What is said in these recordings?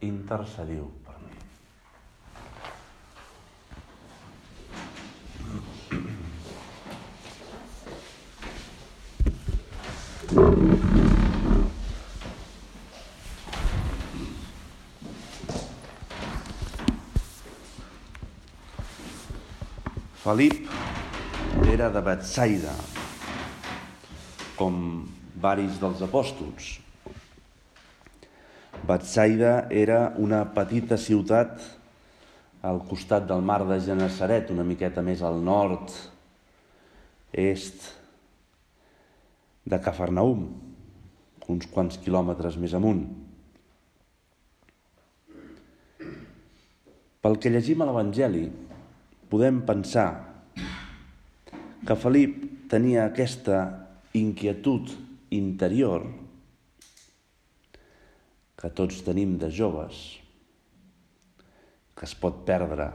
intercediu per mi. Felip era de Betsaida, com varis dels apòstols. Betsaida era una petita ciutat al costat del mar de Genesaret, una miqueta més al nord, est de Cafarnaum, uns quants quilòmetres més amunt. Pel que llegim a l'Evangeli, podem pensar que Felip tenia aquesta inquietud interior que tots tenim de joves, que es pot perdre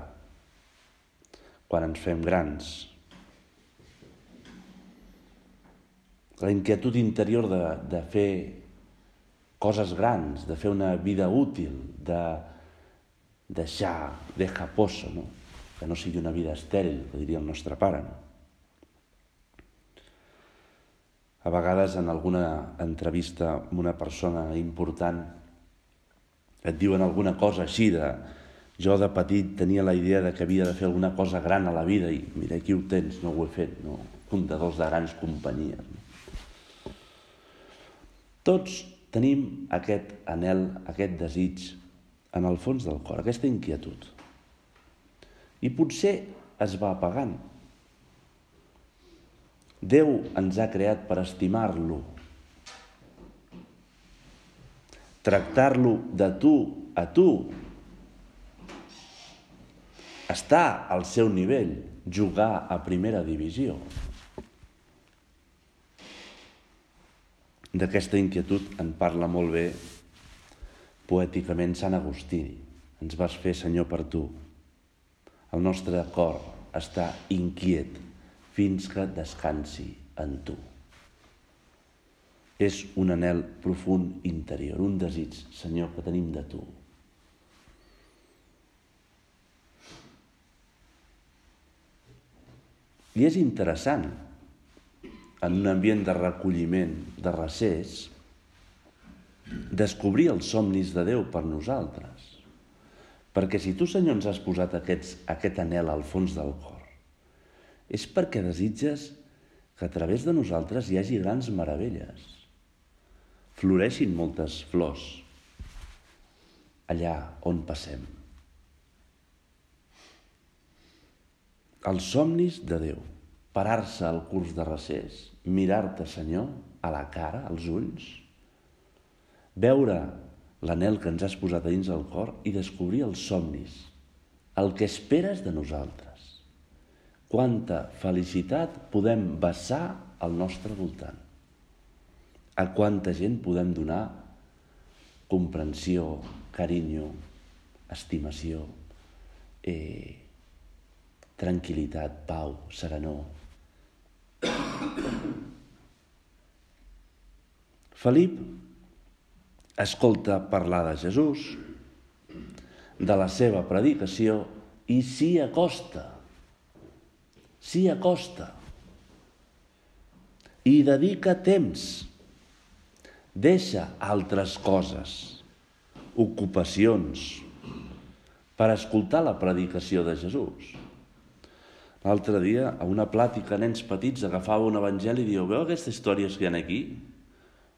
quan ens fem grans. La inquietud interior de, de fer coses grans, de fer una vida útil, de deixar, deja poso, no? que no sigui una vida estèril, que diria el nostre pare. No? A vegades en alguna entrevista amb una persona important et diuen alguna cosa així de jo de petit tenia la idea de que havia de fer alguna cosa gran a la vida i mira, aquí ho tens, no ho he fet, no? fundadors de grans companyies. No? Tots tenim aquest anel, aquest desig en el fons del cor, aquesta inquietud. I potser es va apagant. Déu ens ha creat per estimar-lo, tractar-lo de tu a tu, estar al seu nivell, jugar a primera divisió. D'aquesta inquietud en parla molt bé poèticament Sant Agustí. Ens vas fer, Senyor, per tu. El nostre cor està inquiet fins que descansi en tu. És un anel profund interior, un desig, Senyor, que tenim de tu. I és interessant, en un ambient de recolliment, de recés, descobrir els somnis de Déu per nosaltres. Perquè si tu, Senyor, ens has posat aquests, aquest anel al fons del cor, és perquè desitges que a través de nosaltres hi hagi grans meravelles floreixin moltes flors allà on passem. Els somnis de Déu, parar-se al curs de recés, mirar-te, Senyor, a la cara, als ulls, veure l'anel que ens has posat dins el cor i descobrir els somnis, el que esperes de nosaltres. Quanta felicitat podem vessar al nostre voltant a quanta gent podem donar comprensió, carinyo, estimació, eh, tranquil·litat, pau, serenor. Felip escolta parlar de Jesús, de la seva predicació i s'hi acosta. S'hi acosta. I dedica temps Deixa altres coses, ocupacions, per escoltar la predicació de Jesús. L'altre dia, a una plàtica, nens petits agafava un evangeli i diu, veu aquestes històries que hi ha aquí?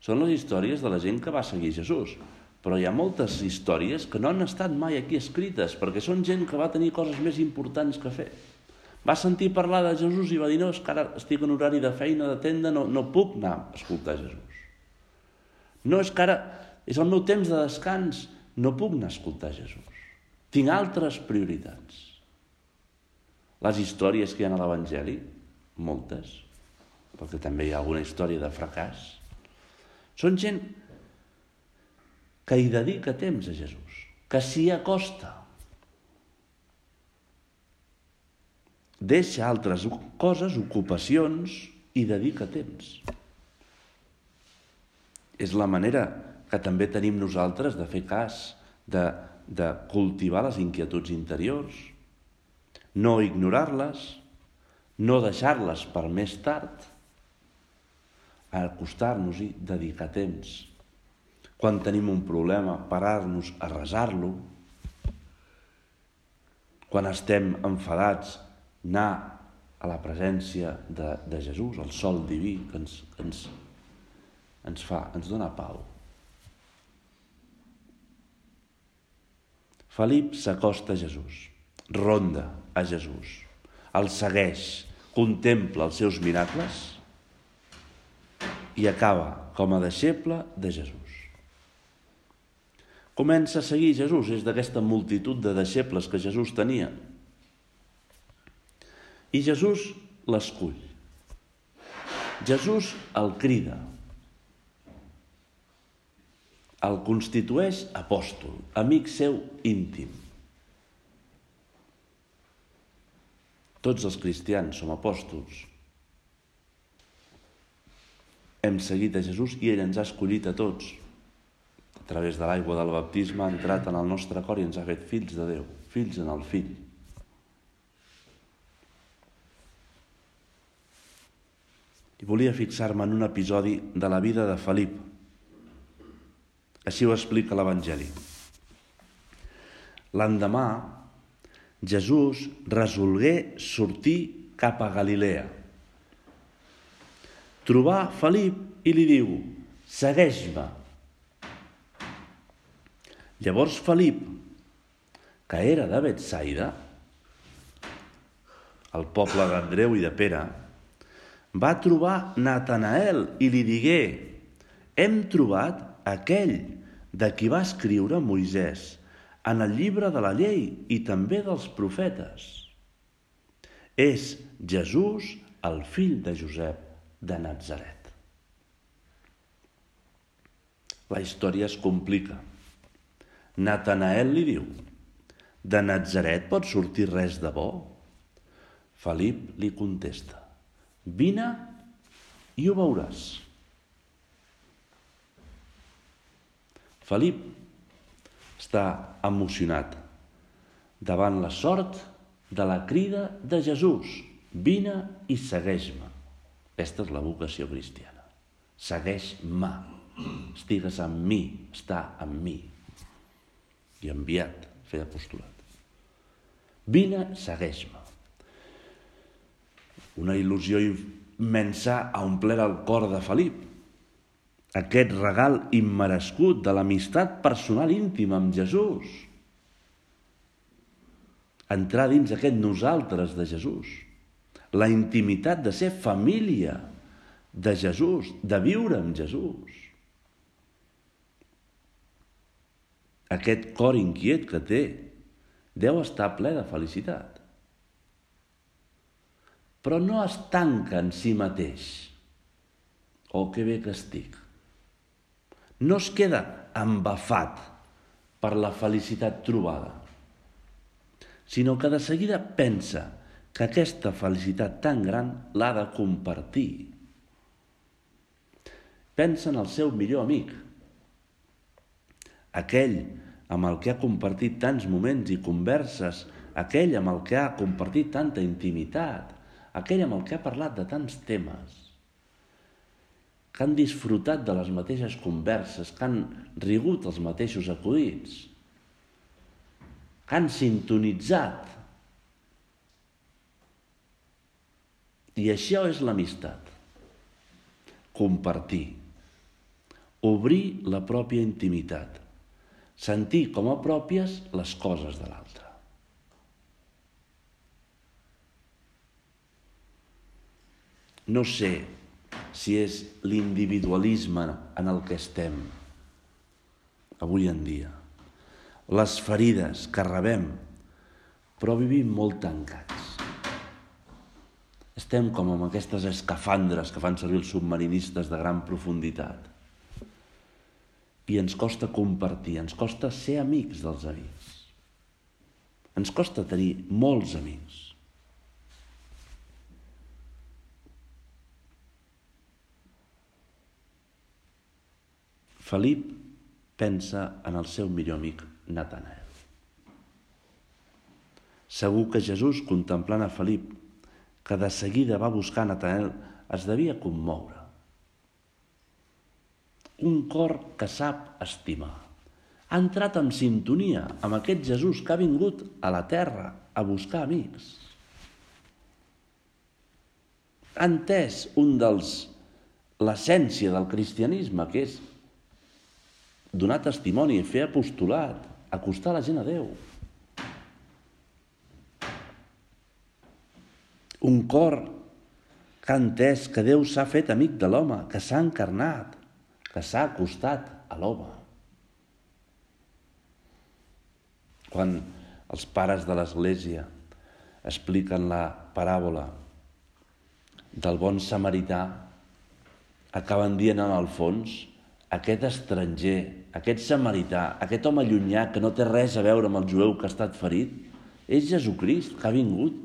Són les històries de la gent que va seguir Jesús. Però hi ha moltes històries que no han estat mai aquí escrites, perquè són gent que va tenir coses més importants que fer. Va sentir parlar de Jesús i va dir, no, és que ara estic en horari de feina, de tenda, no, no puc anar a escoltar Jesús. No és que ara és el meu temps de descans, no puc anar a escoltar Jesús. Tinc altres prioritats. Les històries que hi ha a l'Evangeli, moltes, perquè també hi ha alguna història de fracàs, són gent que hi dedica temps a Jesús, que s'hi acosta. Deixa altres coses, ocupacions, i dedica temps. És la manera que també tenim nosaltres de fer cas, de, de cultivar les inquietuds interiors, no ignorar-les, no deixar-les per més tard, acostar-nos-hi, dedicar temps. Quan tenim un problema, parar-nos a resar-lo. Quan estem enfadats, anar a la presència de, de Jesús, el sol diví que ens, que ens, ens fa, ens dona pau. Felip s'acosta a Jesús, ronda a Jesús, el segueix, contempla els seus miracles i acaba com a deixeble de Jesús. Comença a seguir Jesús, és d'aquesta multitud de deixebles que Jesús tenia. I Jesús l'escull. Jesús el crida, el constitueix apòstol, amic seu íntim. Tots els cristians som apòstols. Hem seguit a Jesús i ell ens ha escollit a tots. A través de l'aigua del baptisme ha entrat en el nostre cor i ens ha fet fills de Déu, fills en el fill. I volia fixar-me en un episodi de la vida de Felip, així ho explica l'Evangeli. L'endemà, Jesús resolgué sortir cap a Galilea. Trobà Felip i li diu, segueix-me. Llavors Felip, que era de Betsaida, el poble d'Andreu i de Pere, va trobar Natanael i li digué, hem trobat aquell de qui va escriure Moisès en el llibre de la llei i també dels profetes. És Jesús, el fill de Josep de Nazaret. La història es complica. Natanael li diu, de Nazaret pot sortir res de bo? Felip li contesta, vine i ho veuràs. Felip està emocionat davant la sort de la crida de Jesús. Vine i segueix-me. Aquesta és la vocació cristiana. Segueix-me. Estigues amb mi, està amb mi. I enviat, fer apostolat. Vine, segueix-me. Una il·lusió immensa ha omplert el cor de Felip aquest regal immerescut de l'amistat personal íntima amb Jesús. Entrar dins aquest nosaltres de Jesús. La intimitat de ser família de Jesús, de viure amb Jesús. Aquest cor inquiet que té deu estar ple de felicitat. Però no es tanca en si mateix. Oh, que bé que estic no es queda embafat per la felicitat trobada, sinó que de seguida pensa que aquesta felicitat tan gran l'ha de compartir. Pensa en el seu millor amic, aquell amb el que ha compartit tants moments i converses, aquell amb el que ha compartit tanta intimitat, aquell amb el que ha parlat de tants temes que han disfrutat de les mateixes converses, que han rigut els mateixos acudits, que han sintonitzat. I això és l'amistat. Compartir. Obrir la pròpia intimitat. Sentir com a pròpies les coses de l'altre. No sé si és l'individualisme en el que estem avui en dia. les ferides que rebem, però vivim molt tancats. Estem com amb aquestes escafandres que fan servir els submarinistes de gran profunditat. I ens costa compartir, ens costa ser amics dels amics. Ens costa tenir molts amics. Felip pensa en el seu millor amic Natanael. Segur que Jesús, contemplant a Felip, que de seguida va buscar Natanael, es devia commoure. Un cor que sap estimar. Ha entrat en sintonia amb aquest Jesús que ha vingut a la terra a buscar amics. Ha entès un dels l'essència del cristianisme, que és donar testimoni, fer apostolat, acostar la gent a Déu. Un cor que ha entès que Déu s'ha fet amic de l'home, que s'ha encarnat, que s'ha acostat a l'home. Quan els pares de l'Església expliquen la paràbola del bon samarità, acaben dient en el fons aquest estranger, aquest samarità, aquest home llunyà que no té res a veure amb el jueu que ha estat ferit, és Jesucrist que ha vingut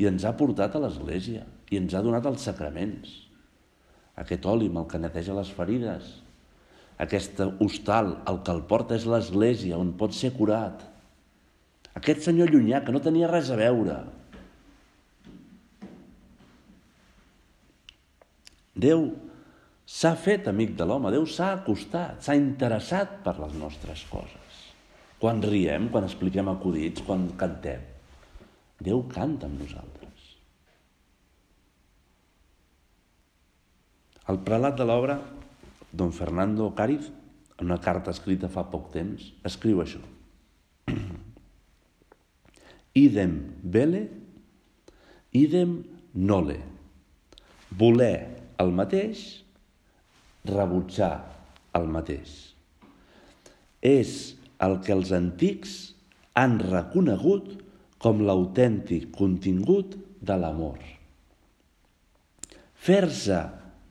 i ens ha portat a l'Església i ens ha donat els sacraments. Aquest oli amb el que neteja les ferides, aquest hostal, el que el porta és l'Església, on pot ser curat. Aquest senyor llunyà que no tenia res a veure. Déu s'ha fet amic de l'home, Déu s'ha acostat, s'ha interessat per les nostres coses. Quan riem, quan expliquem acudits, quan cantem, Déu canta amb nosaltres. El prelat de l'obra, don Fernando Cáriz, en una carta escrita fa poc temps, escriu això. idem vele, idem nole. Voler el mateix, rebutjar el mateix. És el que els antics han reconegut com l'autèntic contingut de l'amor. Fer-se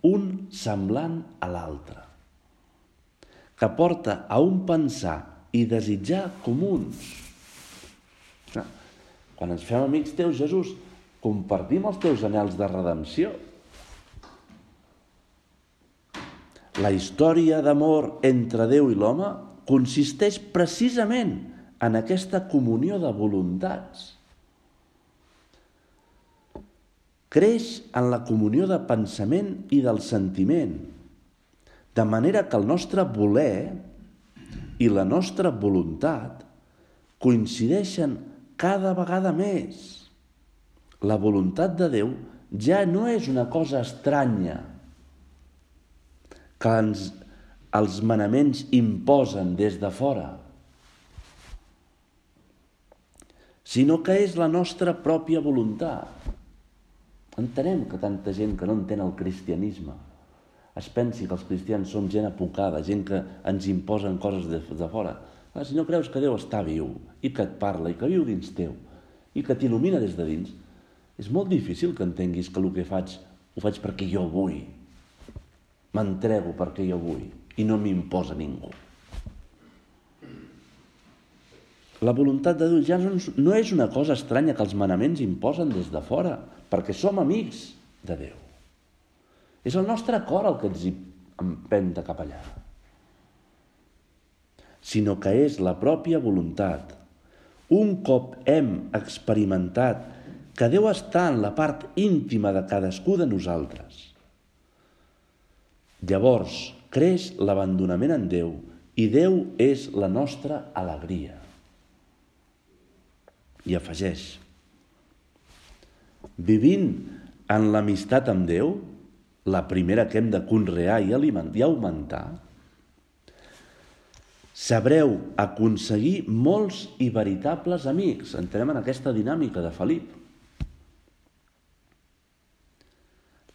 un semblant a l'altre, que porta a un pensar i desitjar comuns. Quan ens fem amics teus, Jesús, compartim els teus anells de redempció, La història d'amor entre Déu i l'home consisteix precisament en aquesta comunió de voluntats. Creix en la comunió de pensament i del sentiment, de manera que el nostre voler i la nostra voluntat coincideixen cada vegada més. La voluntat de Déu ja no és una cosa estranya, que ens, els manaments imposen des de fora, sinó que és la nostra pròpia voluntat. Entenem que tanta gent que no entén el cristianisme es pensi que els cristians som gent apocada, gent que ens imposen coses de, de fora. Ah, si no creus que Déu està viu i que et parla i que viu dins teu i que t'il·lumina des de dins, és molt difícil que entenguis que el que faig ho faig perquè jo vull, M'entrego perquè jo vull i no m'imposa ningú. La voluntat de Déu ja no, és una cosa estranya que els manaments imposen des de fora, perquè som amics de Déu. És el nostre cor el que ens empenta cap allà. Sinó que és la pròpia voluntat. Un cop hem experimentat que Déu està en la part íntima de cadascú de nosaltres, Llavors creix l'abandonament en Déu i Déu és la nostra alegria. I afegeix, vivint en l'amistat amb Déu, la primera que hem de conrear i, alimentar, i augmentar, sabreu aconseguir molts i veritables amics. Entrem en aquesta dinàmica de Felip.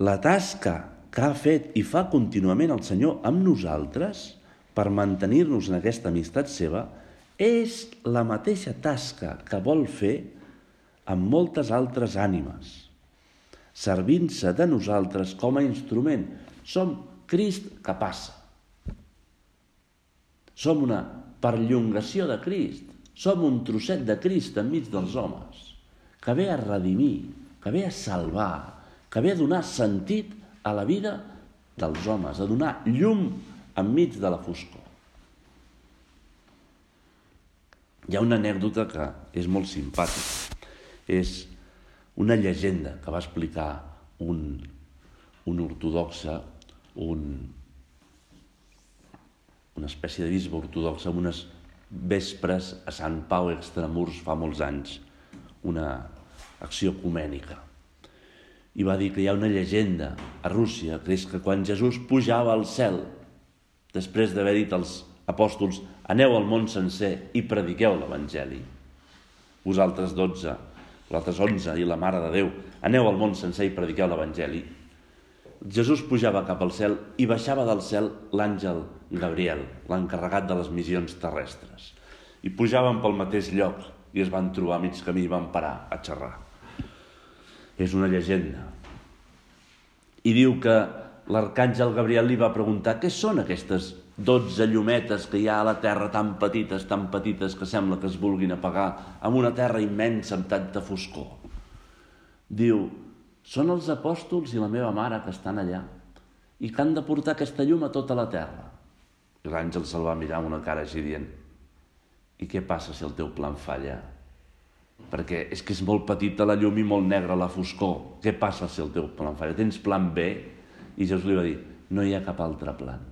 La tasca que ha fet i fa contínuament el Senyor amb nosaltres per mantenir-nos en aquesta amistat seva és la mateixa tasca que vol fer amb moltes altres ànimes, servint-se de nosaltres com a instrument. Som Crist que passa. Som una perllongació de Crist. Som un trosset de Crist enmig dels homes, que ve a redimir, que ve a salvar, que ve a donar sentit a la vida dels homes, a donar llum enmig de la foscor. Hi ha una anècdota que és molt simpàtica. És una llegenda que va explicar un, un ortodoxe, un, una espècie de bisbe ortodoxe en unes vespres a Sant Pau Extramurs fa molts anys, una acció ecumènica. I va dir que hi ha una llegenda a Rússia, que és que quan Jesús pujava al cel, després d'haver dit als apòstols, aneu al món sencer i prediqueu l'Evangeli. Vosaltres dotze, vosaltres onze i la Mare de Déu, aneu al món sencer i prediqueu l'Evangeli. Jesús pujava cap al cel i baixava del cel l'àngel Gabriel, l'encarregat de les missions terrestres. I pujaven pel mateix lloc i es van trobar a mig camí i van parar a xerrar. És una llegenda. I diu que l'arcàngel Gabriel li va preguntar què són aquestes 12 llumetes que hi ha a la terra tan petites, tan petites que sembla que es vulguin apagar amb una terra immensa amb tanta foscor. Diu, són els apòstols i la meva mare que estan allà i que han de portar aquesta llum a tota la terra. I l'àngel se'l va mirar amb una cara així dient, i què passa si el teu plan falla? Perquè és que és molt petita la llum i molt negra la foscor. Què passa si el teu plan falla? Tens plan B? I Jesús li va dir, no hi ha cap altre plan.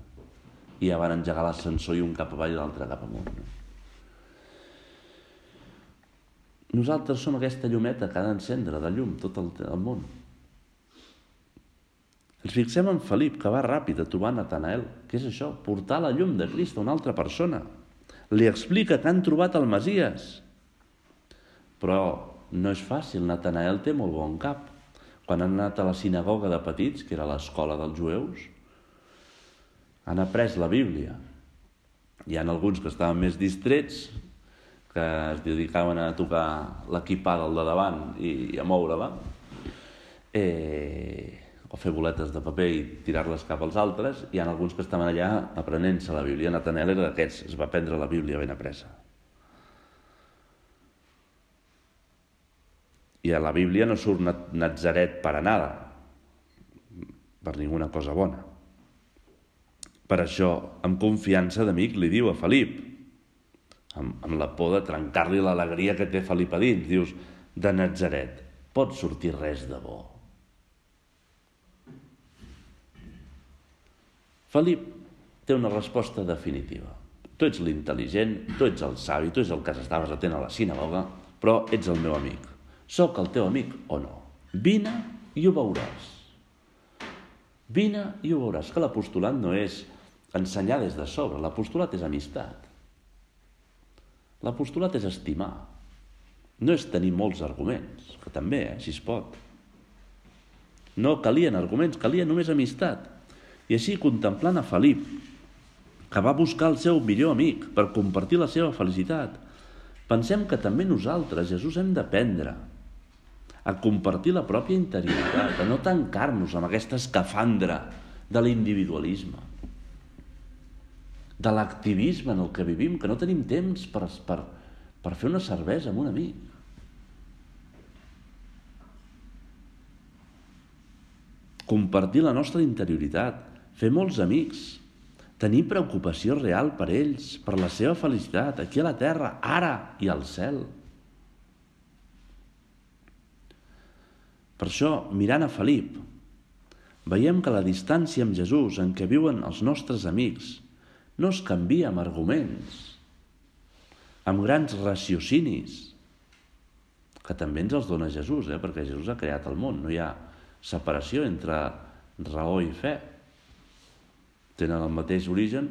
I ja van engegar l'ascensor i un cap avall i l'altre cap amunt. No? Nosaltres som aquesta llumeta que ha d'encendre de llum tot el, el món. Ens fixem en Felip, que va ràpid a trobar Natanael. Què és això? Portar la llum de Crist a una altra persona. Li explica que han trobat el Masies. Però no és fàcil, Natanael té molt bon cap. Quan han anat a la sinagoga de petits, que era l'escola dels jueus, han après la Bíblia. Hi ha alguns que estaven més distrets, que es dedicaven a tocar l'equipada al de davant i, i a moure-la, eh, o fer boletes de paper i tirar-les cap als altres, hi ha alguns que estaven allà aprenent-se la Bíblia. Natanel era d'aquests, es va prendre la Bíblia ben apresa. I a la Bíblia no surt Nazaret per a nada, per ninguna cosa bona. Per això, amb confiança d'amic, li diu a Felip, amb, amb la por de trencar-li l'alegria que té Felip a dins, dius, de Nazaret, pot sortir res de bo. Felip té una resposta definitiva. Tu ets l'intel·ligent, tu ets el savi, tu ets el que estaves atent a la sinagoga, però ets el meu amic. Soc el teu amic o no? Vine i ho veuràs. Vine i ho veuràs, que l'apostolat no és ensenyar des de sobre, l'apostolat és amistat. L'apostolat és estimar. No és tenir molts arguments, que també, eh, si es pot. No calien arguments, calia només amistat. I així, contemplant a Felip, que va buscar el seu millor amic per compartir la seva felicitat, pensem que també nosaltres, Jesús, hem d'aprendre a compartir la pròpia interioritat, a no tancar-nos amb aquesta escafandra de l'individualisme, de l'activisme en el que vivim, que no tenim temps per, per, per fer una cervesa amb un amic. Compartir la nostra interioritat, fer molts amics, tenir preocupació real per ells, per la seva felicitat, aquí a la terra, ara i al cel. Per això, mirant a Felip, veiem que la distància amb Jesús en què viuen els nostres amics no es canvia amb arguments, amb grans raciocinis, que també ens els dona Jesús, eh? perquè Jesús ha creat el món, no hi ha separació entre raó i fe. Tenen el mateix origen,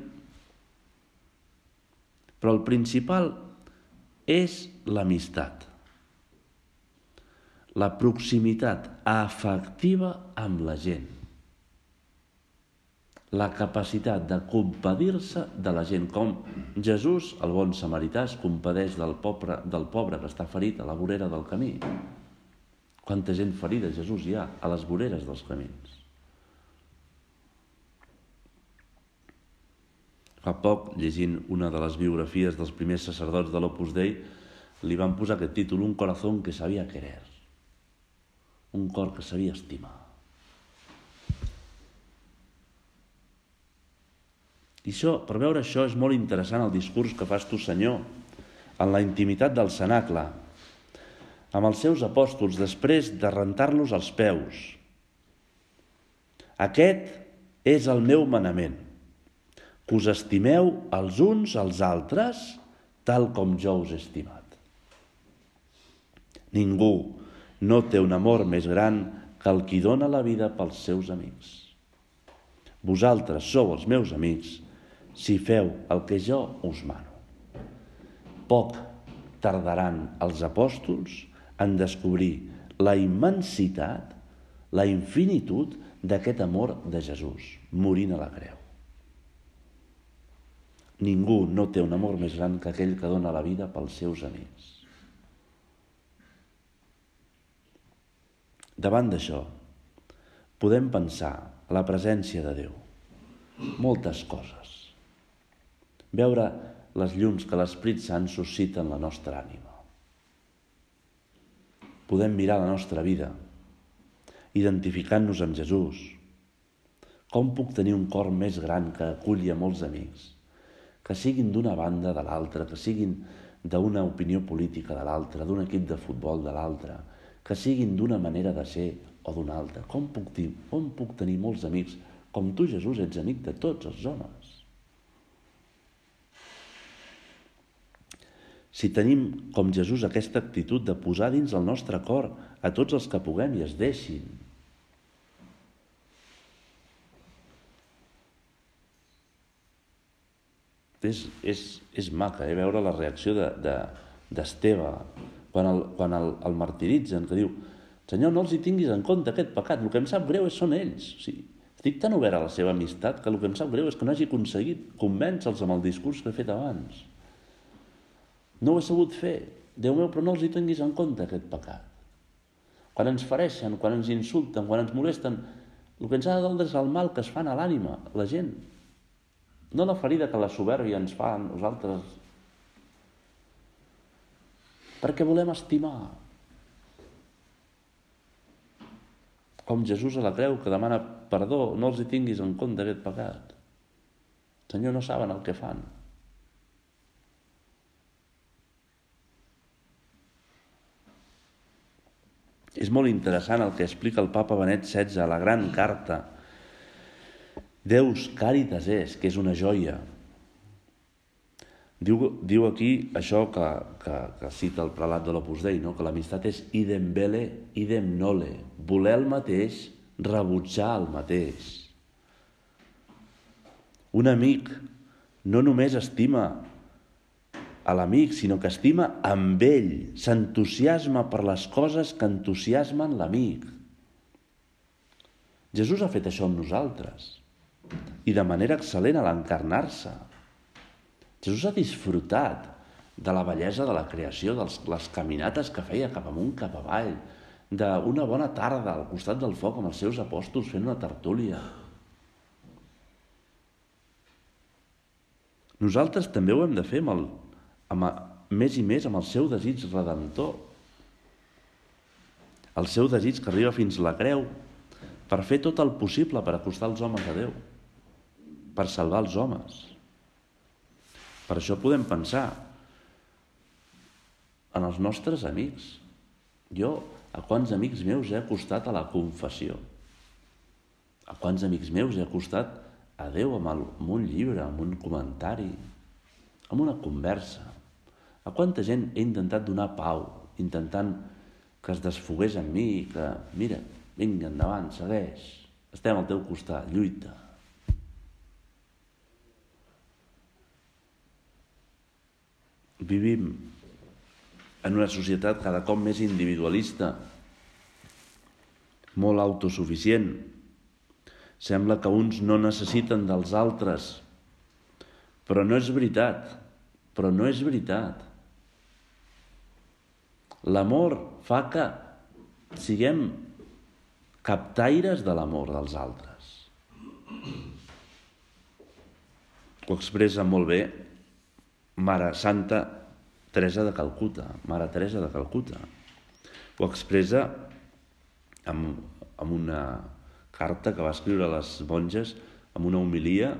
però el principal és l'amistat, la proximitat afectiva amb la gent, la capacitat de compadir-se de la gent, com Jesús, el bon samarità, es compadeix del pobre, del pobre que està ferit a la vorera del camí. Quanta gent ferida Jesús hi ha a les voreres dels camins. Fa poc, llegint una de les biografies dels primers sacerdots de l'Opus Dei, li van posar aquest títol, Un corazón que sabia querer. Un cor que sabia estimar. I això, per veure això, és molt interessant el discurs que fas tu, Senyor, en la intimitat del cenacle, amb els seus apòstols, després de rentar-los els peus. Aquest és el meu manament, que us estimeu els uns als altres tal com jo us he estimat. Ningú no té un amor més gran que el qui dona la vida pels seus amics. Vosaltres sou els meus amics si feu el que jo us mano. Poc tardaran els apòstols en descobrir la immensitat, la infinitud d'aquest amor de Jesús, morint a la creu. Ningú no té un amor més gran que aquell que dona la vida pels seus amics. Davant d'això, podem pensar la presència de Déu moltes coses veure les llums que l'Esprit Sant suscita en la nostra ànima. Podem mirar la nostra vida, identificant-nos amb Jesús. Com puc tenir un cor més gran que aculli a molts amics, que siguin d'una banda de l'altra, que siguin d'una opinió política de l'altra, d'un equip de futbol de l'altra, que siguin d'una manera de ser o d'una altra. Com puc, dir, com puc tenir molts amics? Com tu, Jesús, ets amic de tots els homes. si tenim, com Jesús, aquesta actitud de posar dins el nostre cor a tots els que puguem i es deixin. És, és, és maca eh, veure la reacció d'Esteve de, de, quan, el, quan el, el martiritzen, que diu Senyor, no els hi tinguis en compte aquest pecat, el que em sap greu són ells. O sigui, estic tan obert a la seva amistat que el que em sap greu és que no hagi aconseguit convèncer-los amb el discurs que he fet abans. No ho he sabut fer. Déu meu, però no els hi tinguis en compte, aquest pecat. Quan ens fareixen, quan ens insulten, quan ens molesten, el que ens ha de doldre és el mal que es fan a l'ànima, la gent. No la ferida que la soberbia ens fa a nosaltres. Perquè volem estimar. Com Jesús a la creu, que demana perdó, no els hi tinguis en compte aquest pecat. Senyor, no saben el que fan. És molt interessant el que explica el papa Benet XVI a la gran carta Deus Caritas és, que és una joia. Diu, diu aquí això que, que, que cita el prelat de l'Opus Dei, no? que l'amistat és idem vele, idem nole, voler el mateix, rebutjar el mateix. Un amic no només estima a l'amic, sinó que estima amb ell, s'entusiasma per les coses que entusiasmen l'amic. Jesús ha fet això amb nosaltres i de manera excel·lent a l'encarnar-se. Jesús ha disfrutat de la bellesa de la creació, de les caminates que feia cap amunt, cap avall, d'una bona tarda al costat del foc amb els seus apòstols fent una tertúlia. Nosaltres també ho hem de fer amb el, amb, més i més amb el seu desig redemptor. El seu desig que arriba fins la creu per fer tot el possible per acostar els homes a Déu, per salvar els homes. Per això podem pensar en els nostres amics. Jo, a quants amics meus he acostat a la confessió? A quants amics meus he acostat a Déu amb, el, amb un llibre, amb un comentari, amb una conversa? A quanta gent he intentat donar pau, intentant que es desfogués en mi, que, mira, vinga, endavant, segueix, estem al teu costat, lluita. Vivim en una societat cada cop més individualista, molt autosuficient, Sembla que uns no necessiten dels altres, però no és veritat, però no és veritat. L'amor fa que siguem captaires de l'amor dels altres. Ho expressa molt bé Mare Santa Teresa de Calcuta, Mare Teresa de Calcuta. Ho expressa amb, amb una carta que va escriure a les monges, amb una homilia,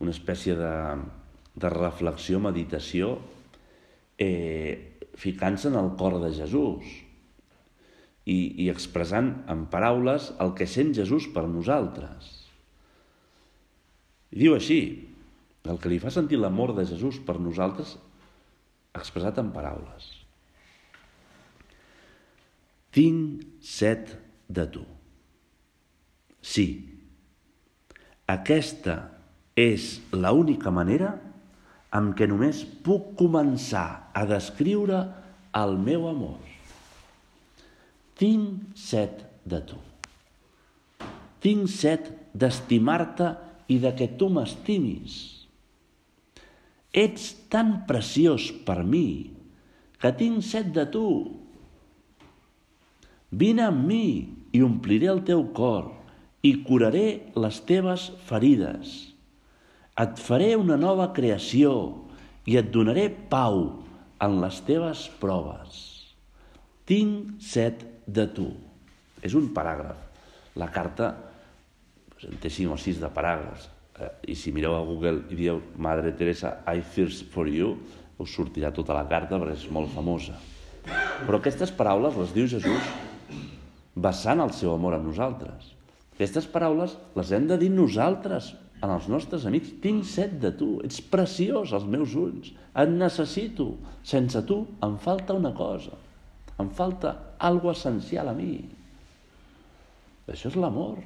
una espècie de, de reflexió, meditació, eh, ficant-se en el cor de Jesús i, i expressant en paraules el que sent Jesús per nosaltres. I diu així, el que li fa sentir l'amor de Jesús per nosaltres expressat en paraules. Tinc set de tu. Sí, aquesta és l'única manera amb què només puc començar a descriure el meu amor. Tinc set de tu. Tinc set d'estimar-te i de que tu m'estimis Ets tan preciós per mi que tinc set de tu. Vine amb mi i ompliré el teu cor i curaré les teves ferides. Et faré una nova creació i et donaré pau en les teves proves. Tinc set de tu. És un paràgraf. La carta doncs, en té cinc o sis de paràgrafs i si mireu a Google i dieu Madre Teresa, I thirst for you, us sortirà tota la carta perquè és molt famosa. Però aquestes paraules les diu Jesús basant el seu amor a nosaltres. Aquestes paraules les hem de dir nosaltres, en els nostres amics. Tinc set de tu, ets preciós als meus ulls, et necessito. Sense tu em falta una cosa, em falta algo essencial a mi. Això és l'amor.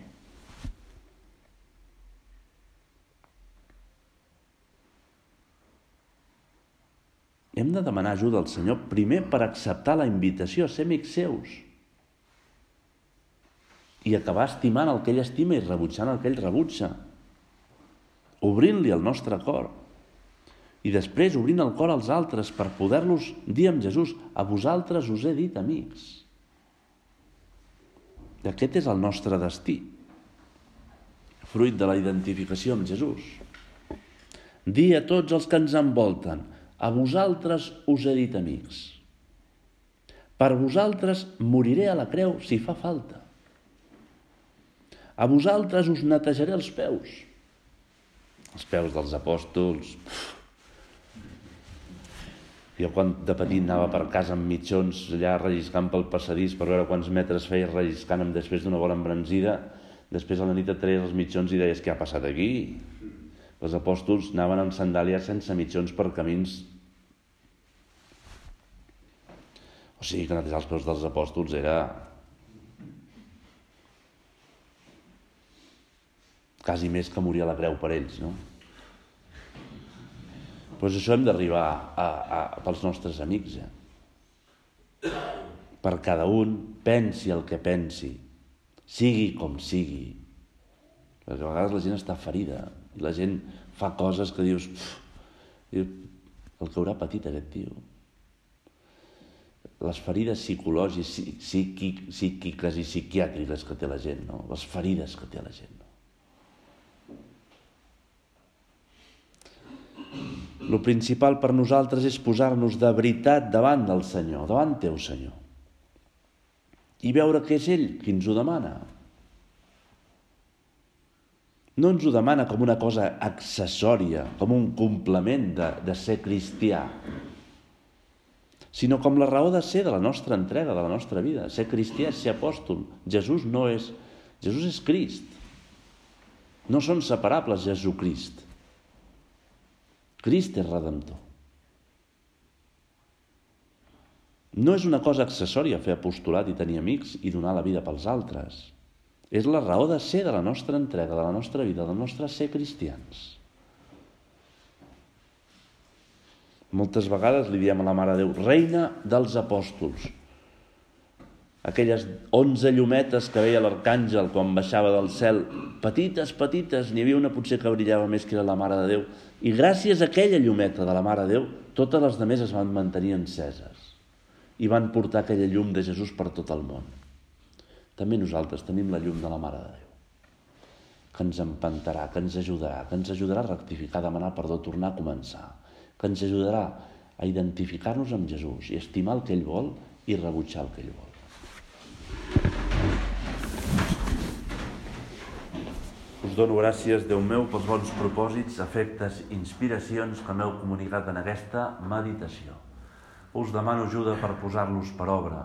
Hem de demanar ajuda al Senyor primer per acceptar la invitació a ser amics seus i acabar estimant el que ell estima i rebutjant el que ell rebutja, obrint-li el nostre cor i després obrint el cor als altres per poder-los dir amb Jesús, a vosaltres us he dit amics. I aquest és el nostre destí, fruit de la identificació amb Jesús. Dir a tots els que ens envolten, a vosaltres us he dit amics. Per vosaltres moriré a la creu si fa falta. A vosaltres us netejaré els peus. Els peus dels apòstols. Jo quan de petit anava per casa amb mitjons allà relliscant pel passadís per veure quants metres feia relliscant després d'una bona embranzida, després a la nit et els mitjons i deies què ha passat aquí? Els apòstols anaven amb sandàlies sense mitjons per camins o sigui que netejar els peus dels apòstols era quasi més que morir a la creu per ells, no? Doncs això hem d'arribar a, a, pels nostres amics, eh? Per cada un pensi el que pensi, sigui com sigui, perquè a vegades la gent està ferida i la gent fa coses que dius, pff, el que haurà patit aquest tio. Les ferides psicològiques, psíquic, psíquiques i psiquiàtriques que té la gent, no? les ferides que té la gent. No? Lo principal per nosaltres és posar-nos de veritat davant del Senyor, davant teu, Senyor. I veure que és ell qui ens ho demana. No ens ho demana com una cosa accessòria, com un complement de, de ser cristià, sinó com la raó de ser de la nostra entrega, de la nostra vida. Ser cristià és ser apòstol. Jesús no és... Jesús és Crist. No són separables Jesucrist. Crist és redemptor. No és una cosa accessòria fer apostolat i tenir amics i donar la vida pels altres. És la raó de ser de la nostra entrega, de la nostra vida, del nostre ser cristians. Moltes vegades li diem a la Mare Déu, reina dels apòstols. aquelles 11 llumetes que veia l'arcàngel quan baixava del cel, petites, petites, n'hi havia una potser que brillava més que era la Mare de Déu, i gràcies a aquella llumeta de la Mare de Déu, totes les demés es van mantenir enceses i van portar aquella llum de Jesús per tot el món. També nosaltres tenim la llum de la Mare de Déu, que ens empantarà, que ens ajudarà, que ens ajudarà a rectificar, a demanar perdó, a tornar a començar, que ens ajudarà a identificar-nos amb Jesús i estimar el que ell vol i rebutjar el que ell vol. Us dono gràcies, Déu meu, pels bons propòsits, afectes, inspiracions que m'heu comunicat en aquesta meditació. Us demano ajuda per posar-los per obra.